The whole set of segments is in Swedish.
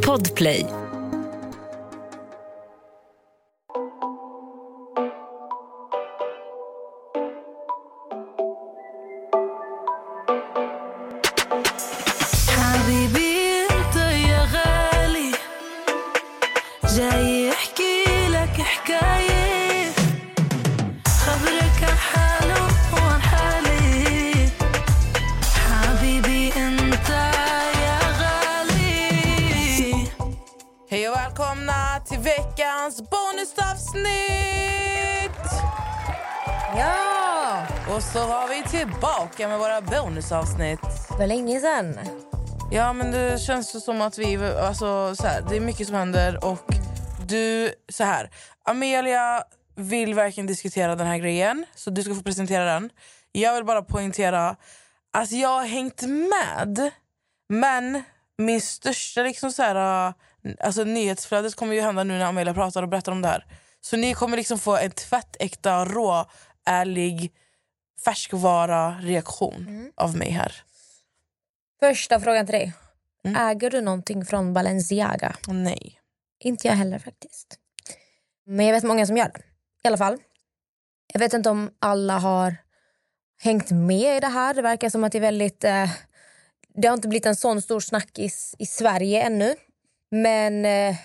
Podplay. Tillbaka med våra bonusavsnitt. Var länge sen. Ja, men det känns som att vi... Alltså, så här, det är mycket som händer och du... Så här, Amelia vill verkligen diskutera den här grejen, så du ska få presentera den. Jag vill bara poängtera att jag har hängt med, men min största liksom så här, alltså nyhetsflödet kommer ju hända nu när Amelia pratar och berättar om det här. Så ni kommer liksom få en tvättäkta, rå, ärlig färskvara-reaktion av mig här. Första frågan till dig. Mm. Äger du någonting från Balenciaga? Nej. Inte jag heller faktiskt. Men jag vet många som gör det. I alla fall. Jag vet inte om alla har hängt med i det här. Det verkar som att det är väldigt... Eh, det har inte blivit en sån stor snackis i Sverige ännu. Men eh,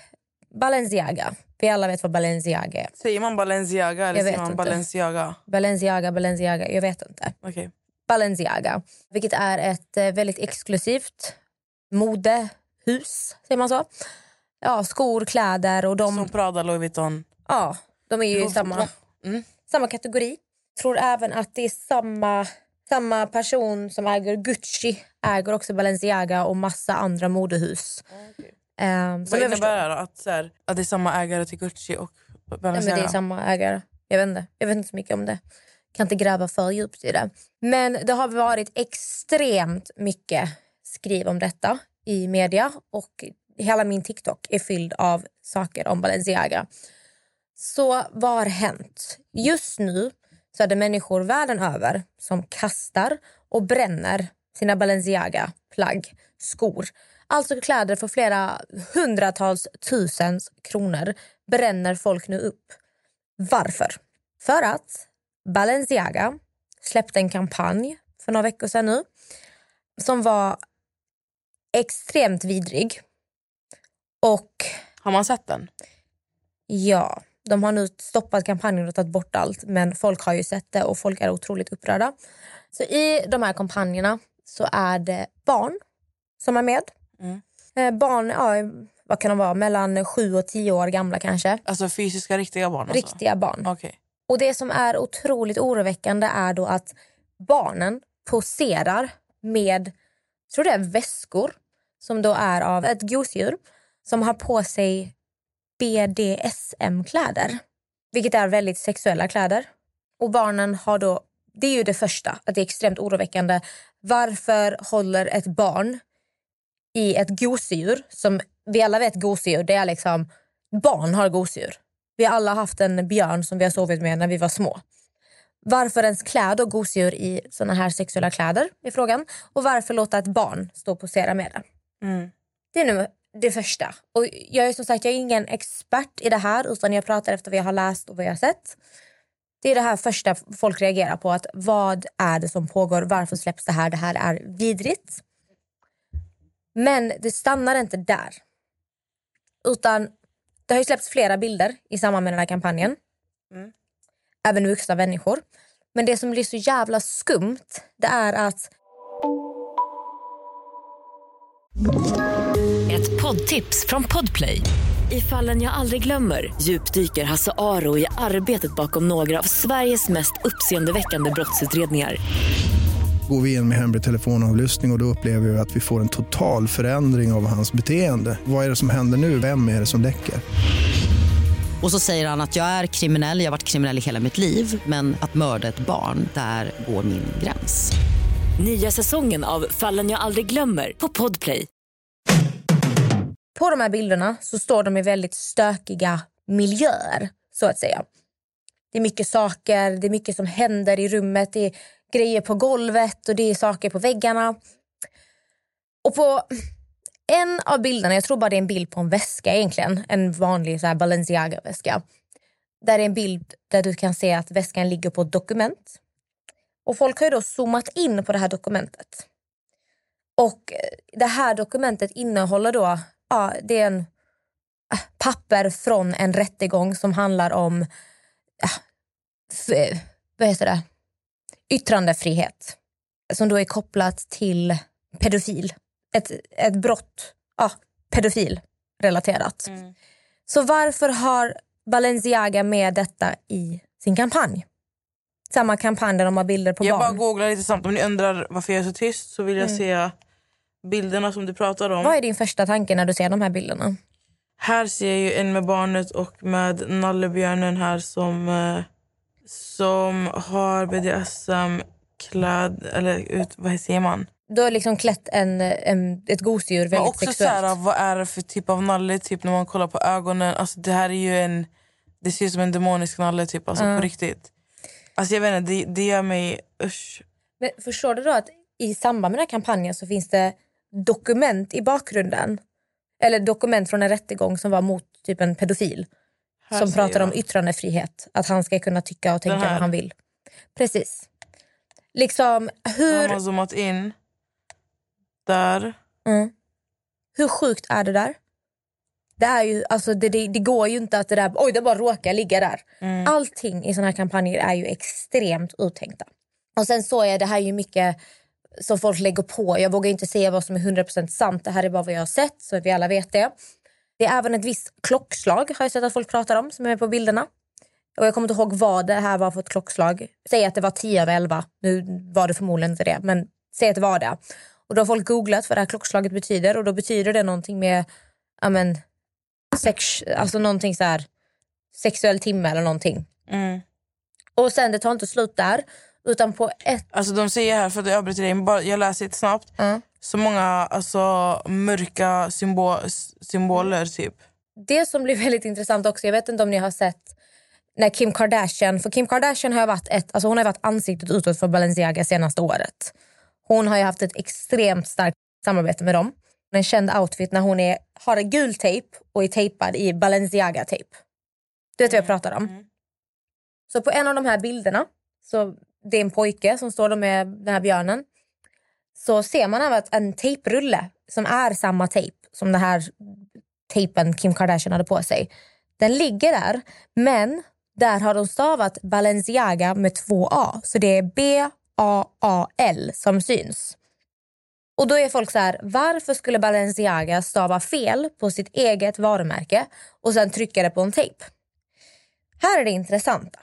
Balenciaga. Vi alla vet vad Balenciaga är. Säger man Balenciaga eller Jag säger man inte. Balenciaga? Balenciaga, Balenciaga. Jag vet inte. Okej. Balenciaga. Vilket är ett eh, väldigt exklusivt modehus, säger man så? Ja, skor, kläder och de, Som Prada, Louis Vuitton. ja, de är ju i samma. Mm. samma kategori. tror även att det är samma, samma person som äger Gucci äger också Balenciaga och massa andra modehus. Ehm, som Vad innebär det? Att, så här, att det är samma ägare till Gucci och Ja, Balenciaga? men det är samma ägare. Jag vet, inte. jag vet inte så mycket om det. Kan inte gräva för djupt i det. Men det har varit extremt mycket skriv om detta i media och hela min TikTok är fylld av saker om Balenciaga. Så vad har hänt? Just nu så är det människor världen över som kastar och bränner sina Balenciaga-plagg, skor. Alltså kläder för flera hundratals tusens kronor bränner folk nu upp. Varför? För att Balenciaga släppte en kampanj för några veckor sedan nu som var extremt vidrig. Och Har man sett den? Ja, de har nu stoppat kampanjen och tagit bort allt men folk har ju sett det och folk är otroligt upprörda. Så i de här kampanjerna så är det barn som är med. Mm. Eh, barn, ja, vad kan de vara, mellan 7 och 10 år gamla kanske. Alltså fysiska, riktiga barn? Alltså. Riktiga barn. Okej. Och det som är otroligt oroväckande är då att barnen poserar med, tror det är väskor som då är av ett gosedjur som har på sig BDSM-kläder. Vilket är väldigt sexuella kläder. Och barnen har då, det är ju det första, att det är extremt oroväckande. Varför håller ett barn i ett gosedjur som vi alla vet gosedjur, det är liksom barn har gosedjur. Vi har alla haft en björn som vi har sovit med när vi var små. Varför ens klä då gosedjur i såna här sexuella kläder är frågan. Och varför låta ett barn stå och posera med det? Mm. Det är nu det första. Och jag är som sagt jag är ingen expert i det här utan jag pratar efter vad jag har läst och vad jag har sett. Det är det här första folk reagerar på. att Vad är det som pågår? Varför släpps det här? Det här är vidrigt. Men det stannar inte där. Utan det har ju släppts flera bilder i samband med den här kampanjen. Mm. Även vuxna människor. Men det som blir så jävla skumt det är att Ett poddtips från Podplay. I fallen jag aldrig glömmer djupdyker Hasse Aro i arbetet bakom några av Sveriges mest uppseendeväckande brottsutredningar. Går vi in med hemlig telefonavlyssning och, och då upplever vi att vi får en total förändring av hans beteende. Vad är det som händer nu? Vem är det som läcker? Och så säger han att jag är kriminell, jag har varit kriminell i hela mitt liv men att mörda ett barn, där går min gräns. Nya säsongen av Fallen jag aldrig glömmer på Podplay. på de här bilderna så står de i väldigt stökiga miljöer, så att säga. Det är mycket saker, det är mycket som händer i rummet. Det är grejer på golvet och det är saker på väggarna. Och på en av bilderna, jag tror bara det är en bild på en väska egentligen. En vanlig så här Balenciaga-väska. Där är en bild där du kan se att väskan ligger på ett dokument. Och folk har ju då zoomat in på det här dokumentet. Och det här dokumentet innehåller då, ja det är en äh, papper från en rättegång som handlar om, äh, vad heter det, yttrandefrihet. Som då är kopplat till pedofil. Ett, ett brott, ja, pedofil relaterat. Så varför har Balenciaga med detta i sin kampanj? Samma kampanj där de har bilder på Jag bara barn. googlar lite snabbt. Om ni undrar varför jag är så tyst så vill jag se bilderna som du pratar om. Vad är din första tanke när du ser de här bilderna? Här ser jag ju en med barnet och med nallebjörnen här som, eh, som har BDSM-klädd... Eller ut, vad säger man? Du har liksom klätt en, en, ett gosedjur Men väldigt också så sexuellt. här, vad är det för typ av nalle typ när man kollar på ögonen? Alltså det här är ju en... Det ser ut som en demonisk nalle typ, alltså på riktigt. Alltså jag vet inte, det, det gör mig... Usch. Men förstår du då att i samband med den här kampanjen så finns det dokument i bakgrunden? Eller dokument från en rättegång som var mot typ en pedofil. Här som pratar jag. om yttrandefrihet. Att han ska kunna tycka och tänka vad han vill. Precis. Liksom Han hur, har zoomat in. Där. mm, hur sjukt är det där? Det, är ju, alltså det, det, det går ju inte att det där, oj det bara råkar ligga där. Mm. Allting i såna här kampanjer är ju extremt uttänkta. Och sen så är det här ju mycket som folk lägger på. Jag vågar inte säga vad som är 100% sant. Det här är bara vad jag har sett så vi alla vet det. Det är även ett visst klockslag har jag sett att folk pratar om som är med på bilderna. Och jag kommer inte ihåg vad det här var för ett klockslag. Säg att det var 10 över 11. Nu var det förmodligen inte det, men säg att det var det. Och då har folk googlat vad det här klockslaget betyder och då betyder det någonting med ja men, sex, alltså någonting så här sexuell timme eller någonting. Mm. Och sen det tar inte slut där. Utan på ett... Alltså de säger här, för att jag avbryter dig, jag läser lite snabbt. Mm. Så många alltså, mörka symbol, symboler typ. Det som blir väldigt intressant också, jag vet inte om ni har sett när Kim Kardashian, för Kim Kardashian har varit, ett, alltså hon har varit ansiktet utåt för Balenciaga senaste året. Hon har ju haft ett extremt starkt samarbete med dem. En känd outfit när hon är, har gul tejp och är tejpad i Balenciaga-tejp. Du vet vad jag pratar om? Så på en av de här bilderna, så det är en pojke som står då med den här björnen. Så ser man även att en tejprulle som är samma tejp som den här tejpen Kim Kardashian hade på sig. Den ligger där, men där har de stavat Balenciaga med två A. Så det är B-A-A-L som syns. Och då är folk så här, varför skulle Balenciaga stava fel på sitt eget varumärke och sen trycka det på en tejp? Här är det intressanta,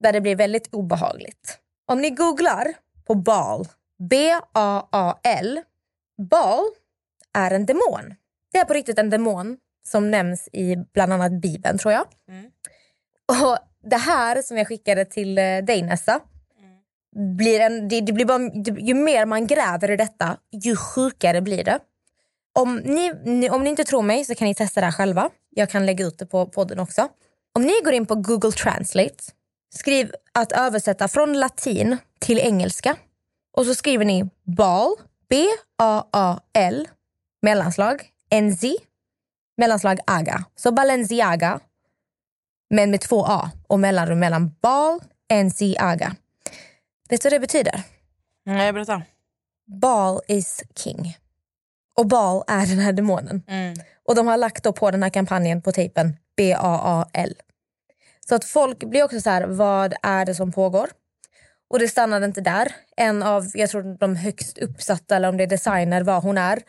där det blir väldigt obehagligt. Om ni googlar på bal, B-A-A-L, bal är en demon. Det är på riktigt en demon som nämns i bland annat Bibeln tror jag. Och det här som jag skickade till eh, dig Nessa, blir en, det, det blir bara, det, ju mer man gräver i detta, ju sjukare blir det. Om ni, ni, om ni inte tror mig så kan ni testa det här själva. Jag kan lägga ut det på podden också. Om ni går in på Google Translate, skriv att översätta från latin till engelska och så skriver ni bal, B-A-A-L, mellanslag, NZ, mellanslag aga. Så Balenciaga, men med två A och mellanrum mellan bal, NC, aga. Vet du vad det betyder? Nej, berätta. Baal is king. Och Baal är den här demonen. Och de har lagt på den här kampanjen på tejpen B-A-A-L. Så att folk blir också så här, vad är det som pågår? Och det stannade inte där. En av, jag tror de högst uppsatta, eller om det är designer, vad hon är.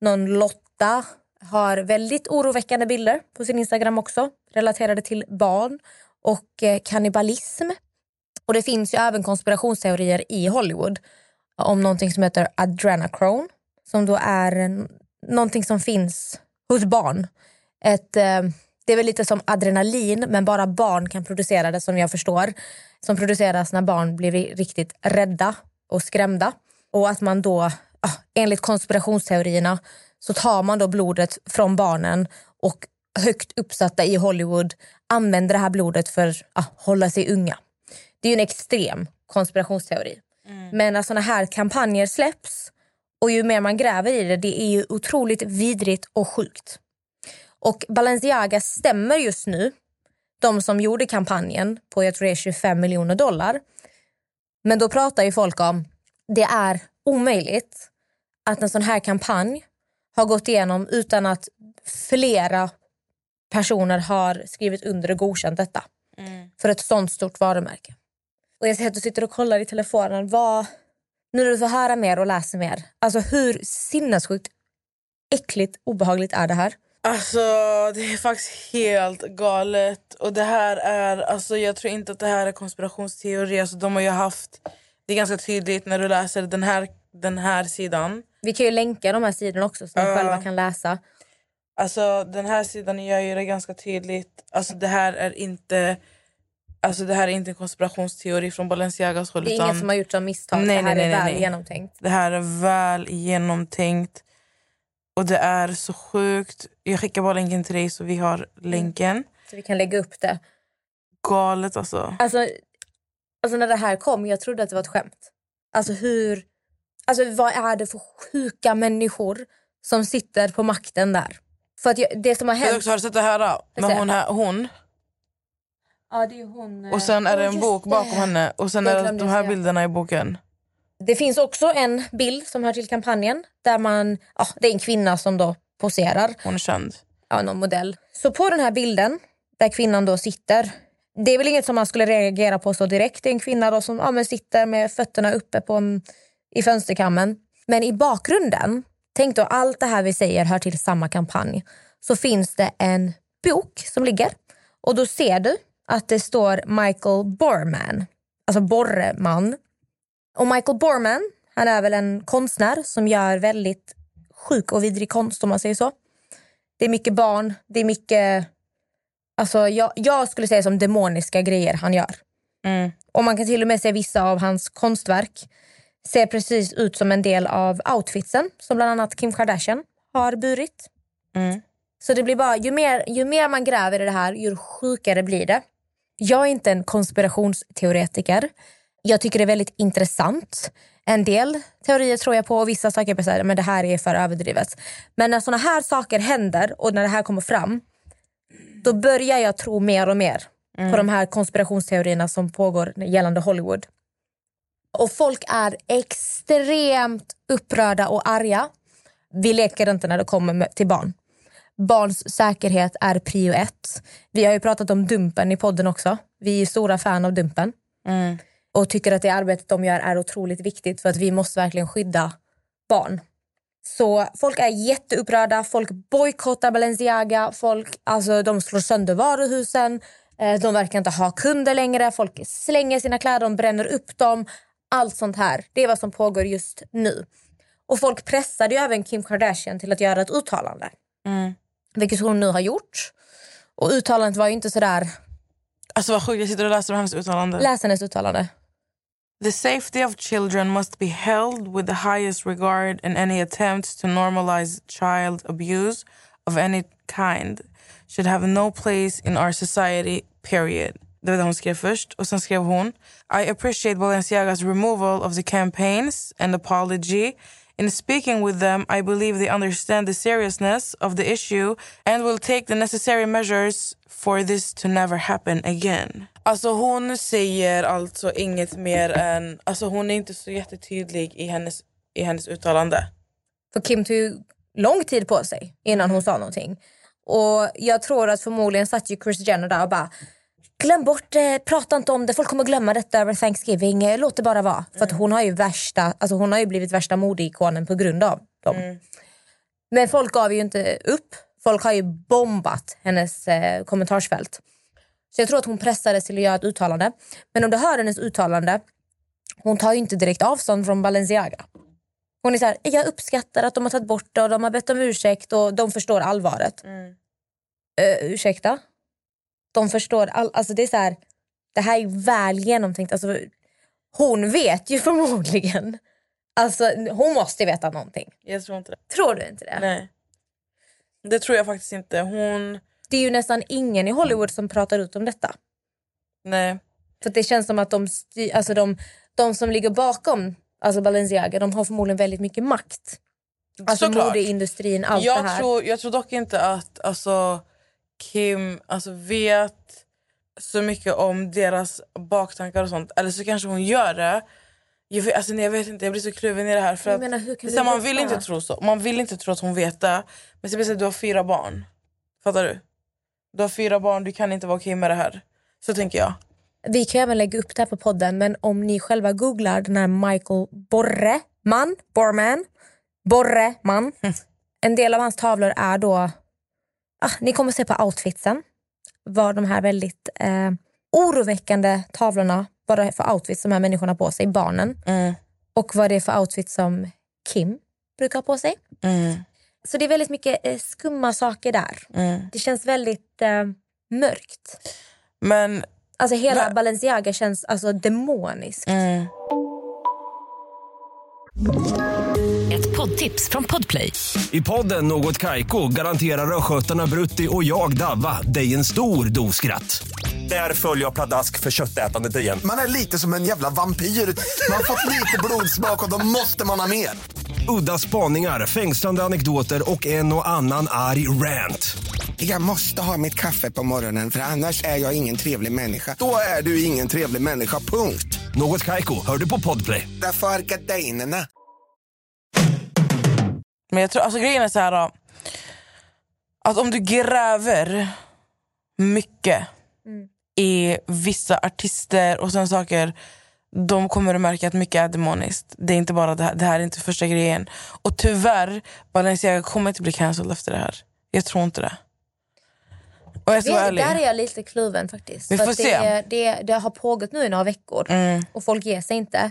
Någon Lotta har väldigt oroväckande bilder på sin Instagram också. Relaterade till barn och eh, kannibalism. Och det finns ju även konspirationsteorier i Hollywood om någonting som heter adrenochrome. Som då är någonting som finns hos barn. Ett, eh, det är väl lite som adrenalin men bara barn kan producera det som jag förstår. Som produceras när barn blir ri- riktigt rädda och skrämda. Och att man då, enligt konspirationsteorierna, så tar man då blodet från barnen och högt uppsatta i Hollywood använder det här blodet för att ah, hålla sig unga. Det är ju en extrem konspirationsteori. Men när såna här kampanjer släpps Och ju mer man gräver i det, det är ju otroligt vidrigt och sjukt. Och Balenciaga stämmer just nu de som gjorde kampanjen på jag tror det är 25 miljoner dollar. Men då pratar ju folk om det är omöjligt att en sån här kampanj har gått igenom utan att flera personer har skrivit under och godkänt detta. För ett sånt stort varumärke. Och jag ser att du sitter och kollar i telefonen. Vad, nu när du får höra mer och läser mer. Alltså hur sinnessjukt äckligt obehagligt är det här? Alltså det är faktiskt helt galet. Och det här är, alltså jag tror inte att det här är konspirationsteori. Alltså, de har ju haft, det är ganska tydligt när du läser den här, den här sidan. Vi kan ju länka de här sidorna också så ni Ja. själva kan läsa. Alltså den här sidan gör ju det ganska tydligt. Alltså det här är inte Alltså det här är inte en konspirationsteori från Balenciagas håll. Det är utan ingen som har gjort som misstag. Nej, det här nej, nej, är väl nej. genomtänkt. Det här är väl genomtänkt. Och det är så sjukt. Jag skickar bara länken till dig så vi har länken. Så vi kan lägga upp det. Galet alltså. Alltså, alltså när det här kom, jag trodde att det var ett skämt. Alltså hur... Alltså vad är det för sjuka människor som sitter på makten där? För att jag, det som har hänt... också har du sett det här då? Med hon, här, hon. Ja, det är hon. eh, Och sen är det en bok bakom henne. Och sen är det de här bilderna i boken. Det finns också en bild som hör till kampanjen där man, ja, det är en kvinna som då poserar, Hon är känd. ja, någon modell. Så på den här bilden där kvinnan då sitter, det är väl inget som man skulle reagera på så direkt. Det är en kvinna då som ja, men sitter med fötterna uppe på en, i fönsterkammen. Men i bakgrunden, tänk då allt det här vi säger hör till samma kampanj, så finns det en bok som ligger och då ser du att det står Michael Borman, alltså Borreman. Och Michael Borman, han är väl en konstnär som gör väldigt sjuk och vidrig konst om man säger så. Det är mycket barn, det är mycket... Alltså jag, jag skulle säga som demoniska grejer han gör. Mm. Och man kan till och med se vissa av hans konstverk ser precis ut som en del av outfitsen som bland annat Kim Kardashian har burit. Mm. Så det blir bara, ju mer, ju mer man gräver i det här, ju sjukare blir det. Jag är inte en konspirationsteoretiker. Jag tycker det är väldigt intressant. En del teorier tror jag på och vissa saker är här, men det här är för överdrivet. Men när såna här saker händer och när det här kommer fram, då börjar jag tro mer och mer på de här konspirationsteorierna som pågår gällande Hollywood. Och folk är extremt upprörda och arga. Vi leker inte när det kommer till barn. Barns säkerhet är prio ett. Vi har ju pratat om Dumpen i podden också. Vi är stora fan av Dumpen. Mm. Och tycker att det arbetet de gör är otroligt viktigt för att vi måste verkligen skydda barn. Så folk är jätteupprörda, folk bojkottar Balenciaga, folk alltså, de slår sönder varuhusen, eh, de verkar inte ha kunder längre, folk slänger sina kläder, de bränner upp dem. Allt sånt här, det är vad som pågår just nu. Och folk pressade ju även Kim Kardashian till att göra ett uttalande. Mm. Vilket hon nu har gjort. Och uttalandet var ju inte sådär... Alltså vad sjukt, jag sitter och läser hennes uttalande. Läs hennes uttalande. The safety of children must be held with the highest regard and any attempts to normalize child abuse of any kind should have no place in our society, period. Det var det hon skrev först. Och sen skrev hon I appreciate Balenciagas removal of the campaigns and apology. In speaking with them, I believe they understand the seriousness of the issue and will take the necessary measures for this to never happen again. Alltså hon säger alltså inget mer än... Alltså hon är inte så jättetydlig i hennes, i hennes uttalande. För Kim tog ju lång tid på sig innan hon sa någonting. Och jag tror att förmodligen satt ju Chris Jenner där och bara Glöm bort det, prata inte om det, folk kommer glömma detta över Thanksgiving, eh, låt det bara vara. För att hon har ju värsta, alltså hon har ju blivit värsta modeikonen på grund av dem. Men folk gav ju inte upp. Folk har ju bombat hennes eh, kommentarsfält. Så jag tror att hon pressades till att göra ett uttalande. Men om du hör hennes uttalande, hon tar ju inte direkt avstånd från Balenciaga. Hon är så här, jag uppskattar att de har tagit bort det och de har bett om ursäkt och de förstår allvaret. Uh, ursäkta? De förstår all, alltså det är så här, det här är väl genomtänkt. Alltså, hon vet ju förmodligen. Alltså, hon måste veta någonting. Jag tror inte det. Tror du inte det? Nej. Det tror jag faktiskt inte. Hon... Det är ju nästan ingen i Hollywood som pratar ut om detta. Nej. För det känns som att de, styr, alltså de, de som ligger bakom Alltså Balenciaga, de har förmodligen väldigt mycket makt. Alltså Såklart. modeindustrin, allt det jag, här. tror, jag tror dock inte att alltså, Kim alltså, vet så mycket om deras baktankar och sånt. Eller så kanske hon gör det. Jag vet, alltså, nej, jag vet inte, jag blir så kluven i det här. För Jag att, menar, det så man vill inte tro så. Man vill inte tro att hon vet det. Men speciellt du har fyra barn. Fattar du? Du har fyra barn, du kan inte vara Kim med det här. Så tänker jag. Vi kan även lägga upp det här på podden men om ni själva googlar den här Michael Borreman, Borman, Borreman. En del av hans tavlor är då, ah, ni kommer se på outfitsen, vad de här väldigt eh, oroväckande tavlorna, vad det är för outfits de här människorna har på sig, barnen. Mm. Och vad det är för outfits som Kim brukar ha på sig. Mm. Så det är väldigt mycket eh, skumma saker där. Mm. Det känns väldigt eh, mörkt. Men Alltså hela Men- Balenciaga känns alltså demoniskt. mm. Ett poddtips från Podplay. I podden Något Kaiko garanterar östgötarna Brutti och jag, Davva, dig en stor dos skratt. Där följer jag pladask för köttätandet igen. Man är lite som en jävla vampyr. Man har fått lite blodsmak och då måste man ha mer. Udda spaningar, fängslande anekdoter och en och annan arg rant. Jag måste ha mitt kaffe på morgonen för annars är jag ingen trevlig människa. Då är du ingen trevlig människa, punkt. Något Kaiko, hör du på Podplay. Därför är gardinerna. Men jag tror, alltså grejen är så här då, att om du gräver mycket i vissa artister och sådana saker de kommer att märka att mycket är demoniskt. Det är inte bara det här, det här är inte första grejen. Och tyvärr, Balenciaga kommer inte bli cancelled efter det här. Jag tror inte det. Och jag ska Det, ärlig. där är jag lite kluven faktiskt. Vi får se. Det, det, det har pågått nu i några veckor Mm. och folk ger sig inte.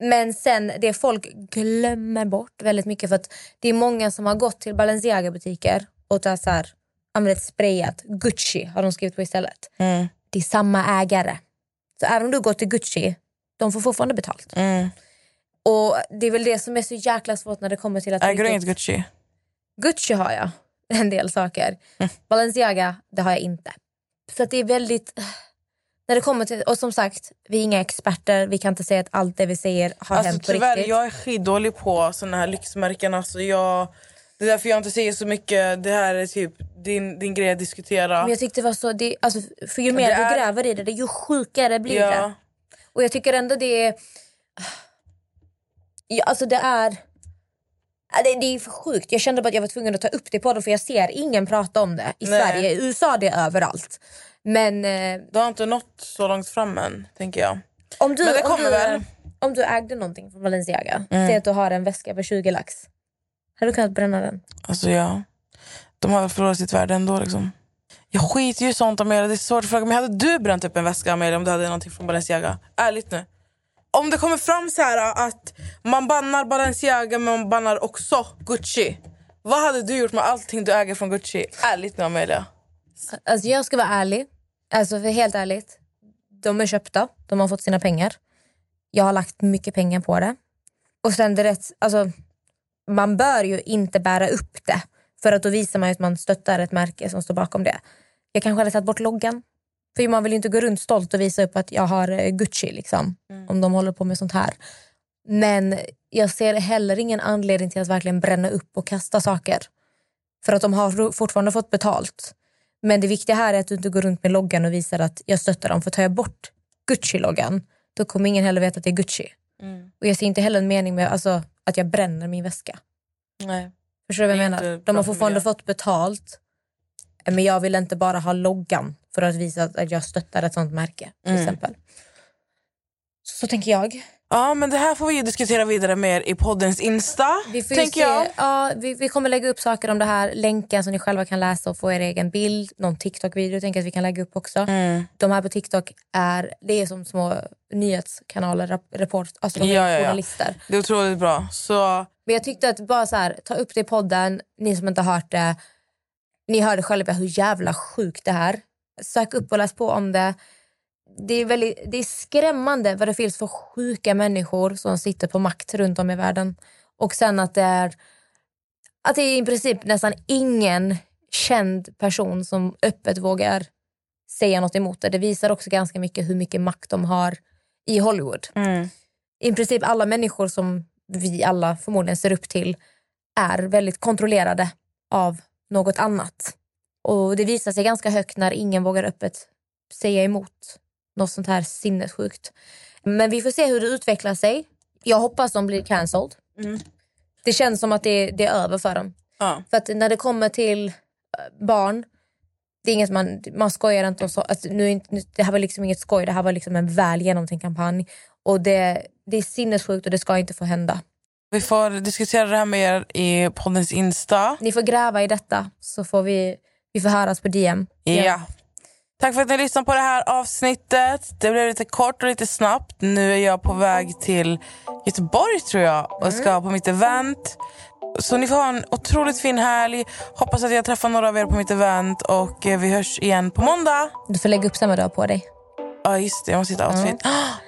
Men sen det folk glömmer bort väldigt mycket för att det är många som har gått till Balenciaga-butiker och tagit så här, använt sprayat. Gucci har de skrivit på istället. Mm. Det är samma ägare. Så även om du går till Gucci, de får fortfarande betalt. Mm. Och det är väl det som är så jäkla svårt när det kommer till att... Äger du inget Gucci? Gucci har jag en del saker. Balenciaga, det har jag inte. Så det är väldigt... När det kommer till, och som sagt, vi är inga experter. Vi kan inte säga att allt det vi säger har Alltså, hänt på tyvärr, riktigt. jag är skitdålig på såna här lyxmärken. Alltså, jag, det är därför jag inte säger så mycket. Det här är typ din, din grej att diskutera. Men jag tyckte det var så... Det, alltså, för ju mer Det du är- gräver i det, det, ju sjukare blir ja. det. Och jag tycker ändå det är... Ja, alltså det är... Det, det är för sjukt. Jag kände bara att jag var tvungen att ta upp det på det för jag ser ingen prata om det i Nej. Sverige. I USA det är överallt. Men eh, Du har inte nått så långt fram än, tänker jag. Om du, Men det om kommer du, väl. Om du ägde någonting från Balenciaga, Mm. att du har en väska för 20 lax. Hade du kunnat bränna den? Alltså ja, de har väl förlorat sitt värde ändå. Liksom. Jag skiter ju i sånt Amelia, det är svårt att fråga. Men hade du bränt upp en väska Amelia om du hade någonting från Balenciaga? Ärligt nu. Om det kommer fram så här äh, att man bannar Balenciaga men man bannar också Gucci. Vad hade du gjort med allting du äger från Gucci? Ärligt nu Amelia. Alltså jag ska vara ärlig. Alltså för helt ärligt. De är köpta, de har fått sina pengar. Jag har lagt mycket pengar på det. Och sen det rätt, alltså, man bör ju inte bära upp det. För att då visar man att man stöttar ett märke som står bakom det. Jag kanske hade tagit bort loggan. För man vill ju inte gå runt stolt och visa upp att jag har eh, Gucci liksom. Om de håller på med sånt här. Men jag ser heller ingen anledning till att verkligen bränna upp och kasta saker. För att de har fortfarande fått betalt. Men det viktiga här är att du inte går runt med loggan och visar att jag stöttar dem. För tar jag bort Gucci-loggan, då kommer ingen heller veta att det är Gucci. Och jag ser inte heller en mening med alltså, att jag bränner min väska. Nej. Förstår du vad jag menar? De har fortfarande fått betalt. Men jag vill inte bara ha loggan för att visa att jag stöttar ett sånt märke. Till Mm. exempel. Så tänker jag. Ja men det här får vi diskutera vidare mer i poddens Insta. Vi, tänker jag. ja, vi, vi kommer lägga upp saker om det här, länkar som ni själva kan läsa och få er egen bild. Någon TikTok-video tänker jag att vi kan lägga upp också. Mm. De här på TikTok är, det är som små nyhetskanaler, rap- report, alltså de är Ja, ja, ja. journalister. Det är otroligt bra. Så Men jag tyckte att bara så här, ta upp det i podden, ni som inte har hört det. Ni hörde själva hur jävla sjukt det här. Sök upp och läs på om det. Det är, väldigt, det är skrämmande vad det finns för sjuka människor som sitter på makt runt om i världen. Och sen att det är att det är i princip nästan ingen känd person som öppet vågar säga något emot det. Det visar också ganska mycket hur mycket makt de har i Hollywood. mm. i princip alla människor som vi alla förmodligen ser upp till är väldigt kontrollerade av något annat. Och det visar sig ganska högt när ingen vågar öppet säga emot något sånt här sinnessjukt. Men vi får se hur det utvecklar sig. Jag hoppas de blir cancelled. Det känns som att det, det är över för dem. Ja. För att när det kommer till eh, barn, det är inget man, man skojar inte om så. Alltså, nu, nu, det här var liksom inget skoj, det här var liksom en väl genomtänkt kampanj. Och det, det är sinnessjukt och det ska inte få hända. Vi får diskutera det här med er i poddens Insta. Ni får gräva i detta så får vi, vi får höras på DM. Ja. Tack för att ni lyssnade på det här avsnittet. Det blev lite kort och lite snabbt. Nu är jag på väg till Göteborg tror jag och ska på mitt event. Så ni får ha en otroligt fin helg. Hoppas att jag träffar några av er på mitt event och eh, vi hörs igen på måndag. Du får lägga upp samma dag på dig. Ja just det, jag måste hitta outfit.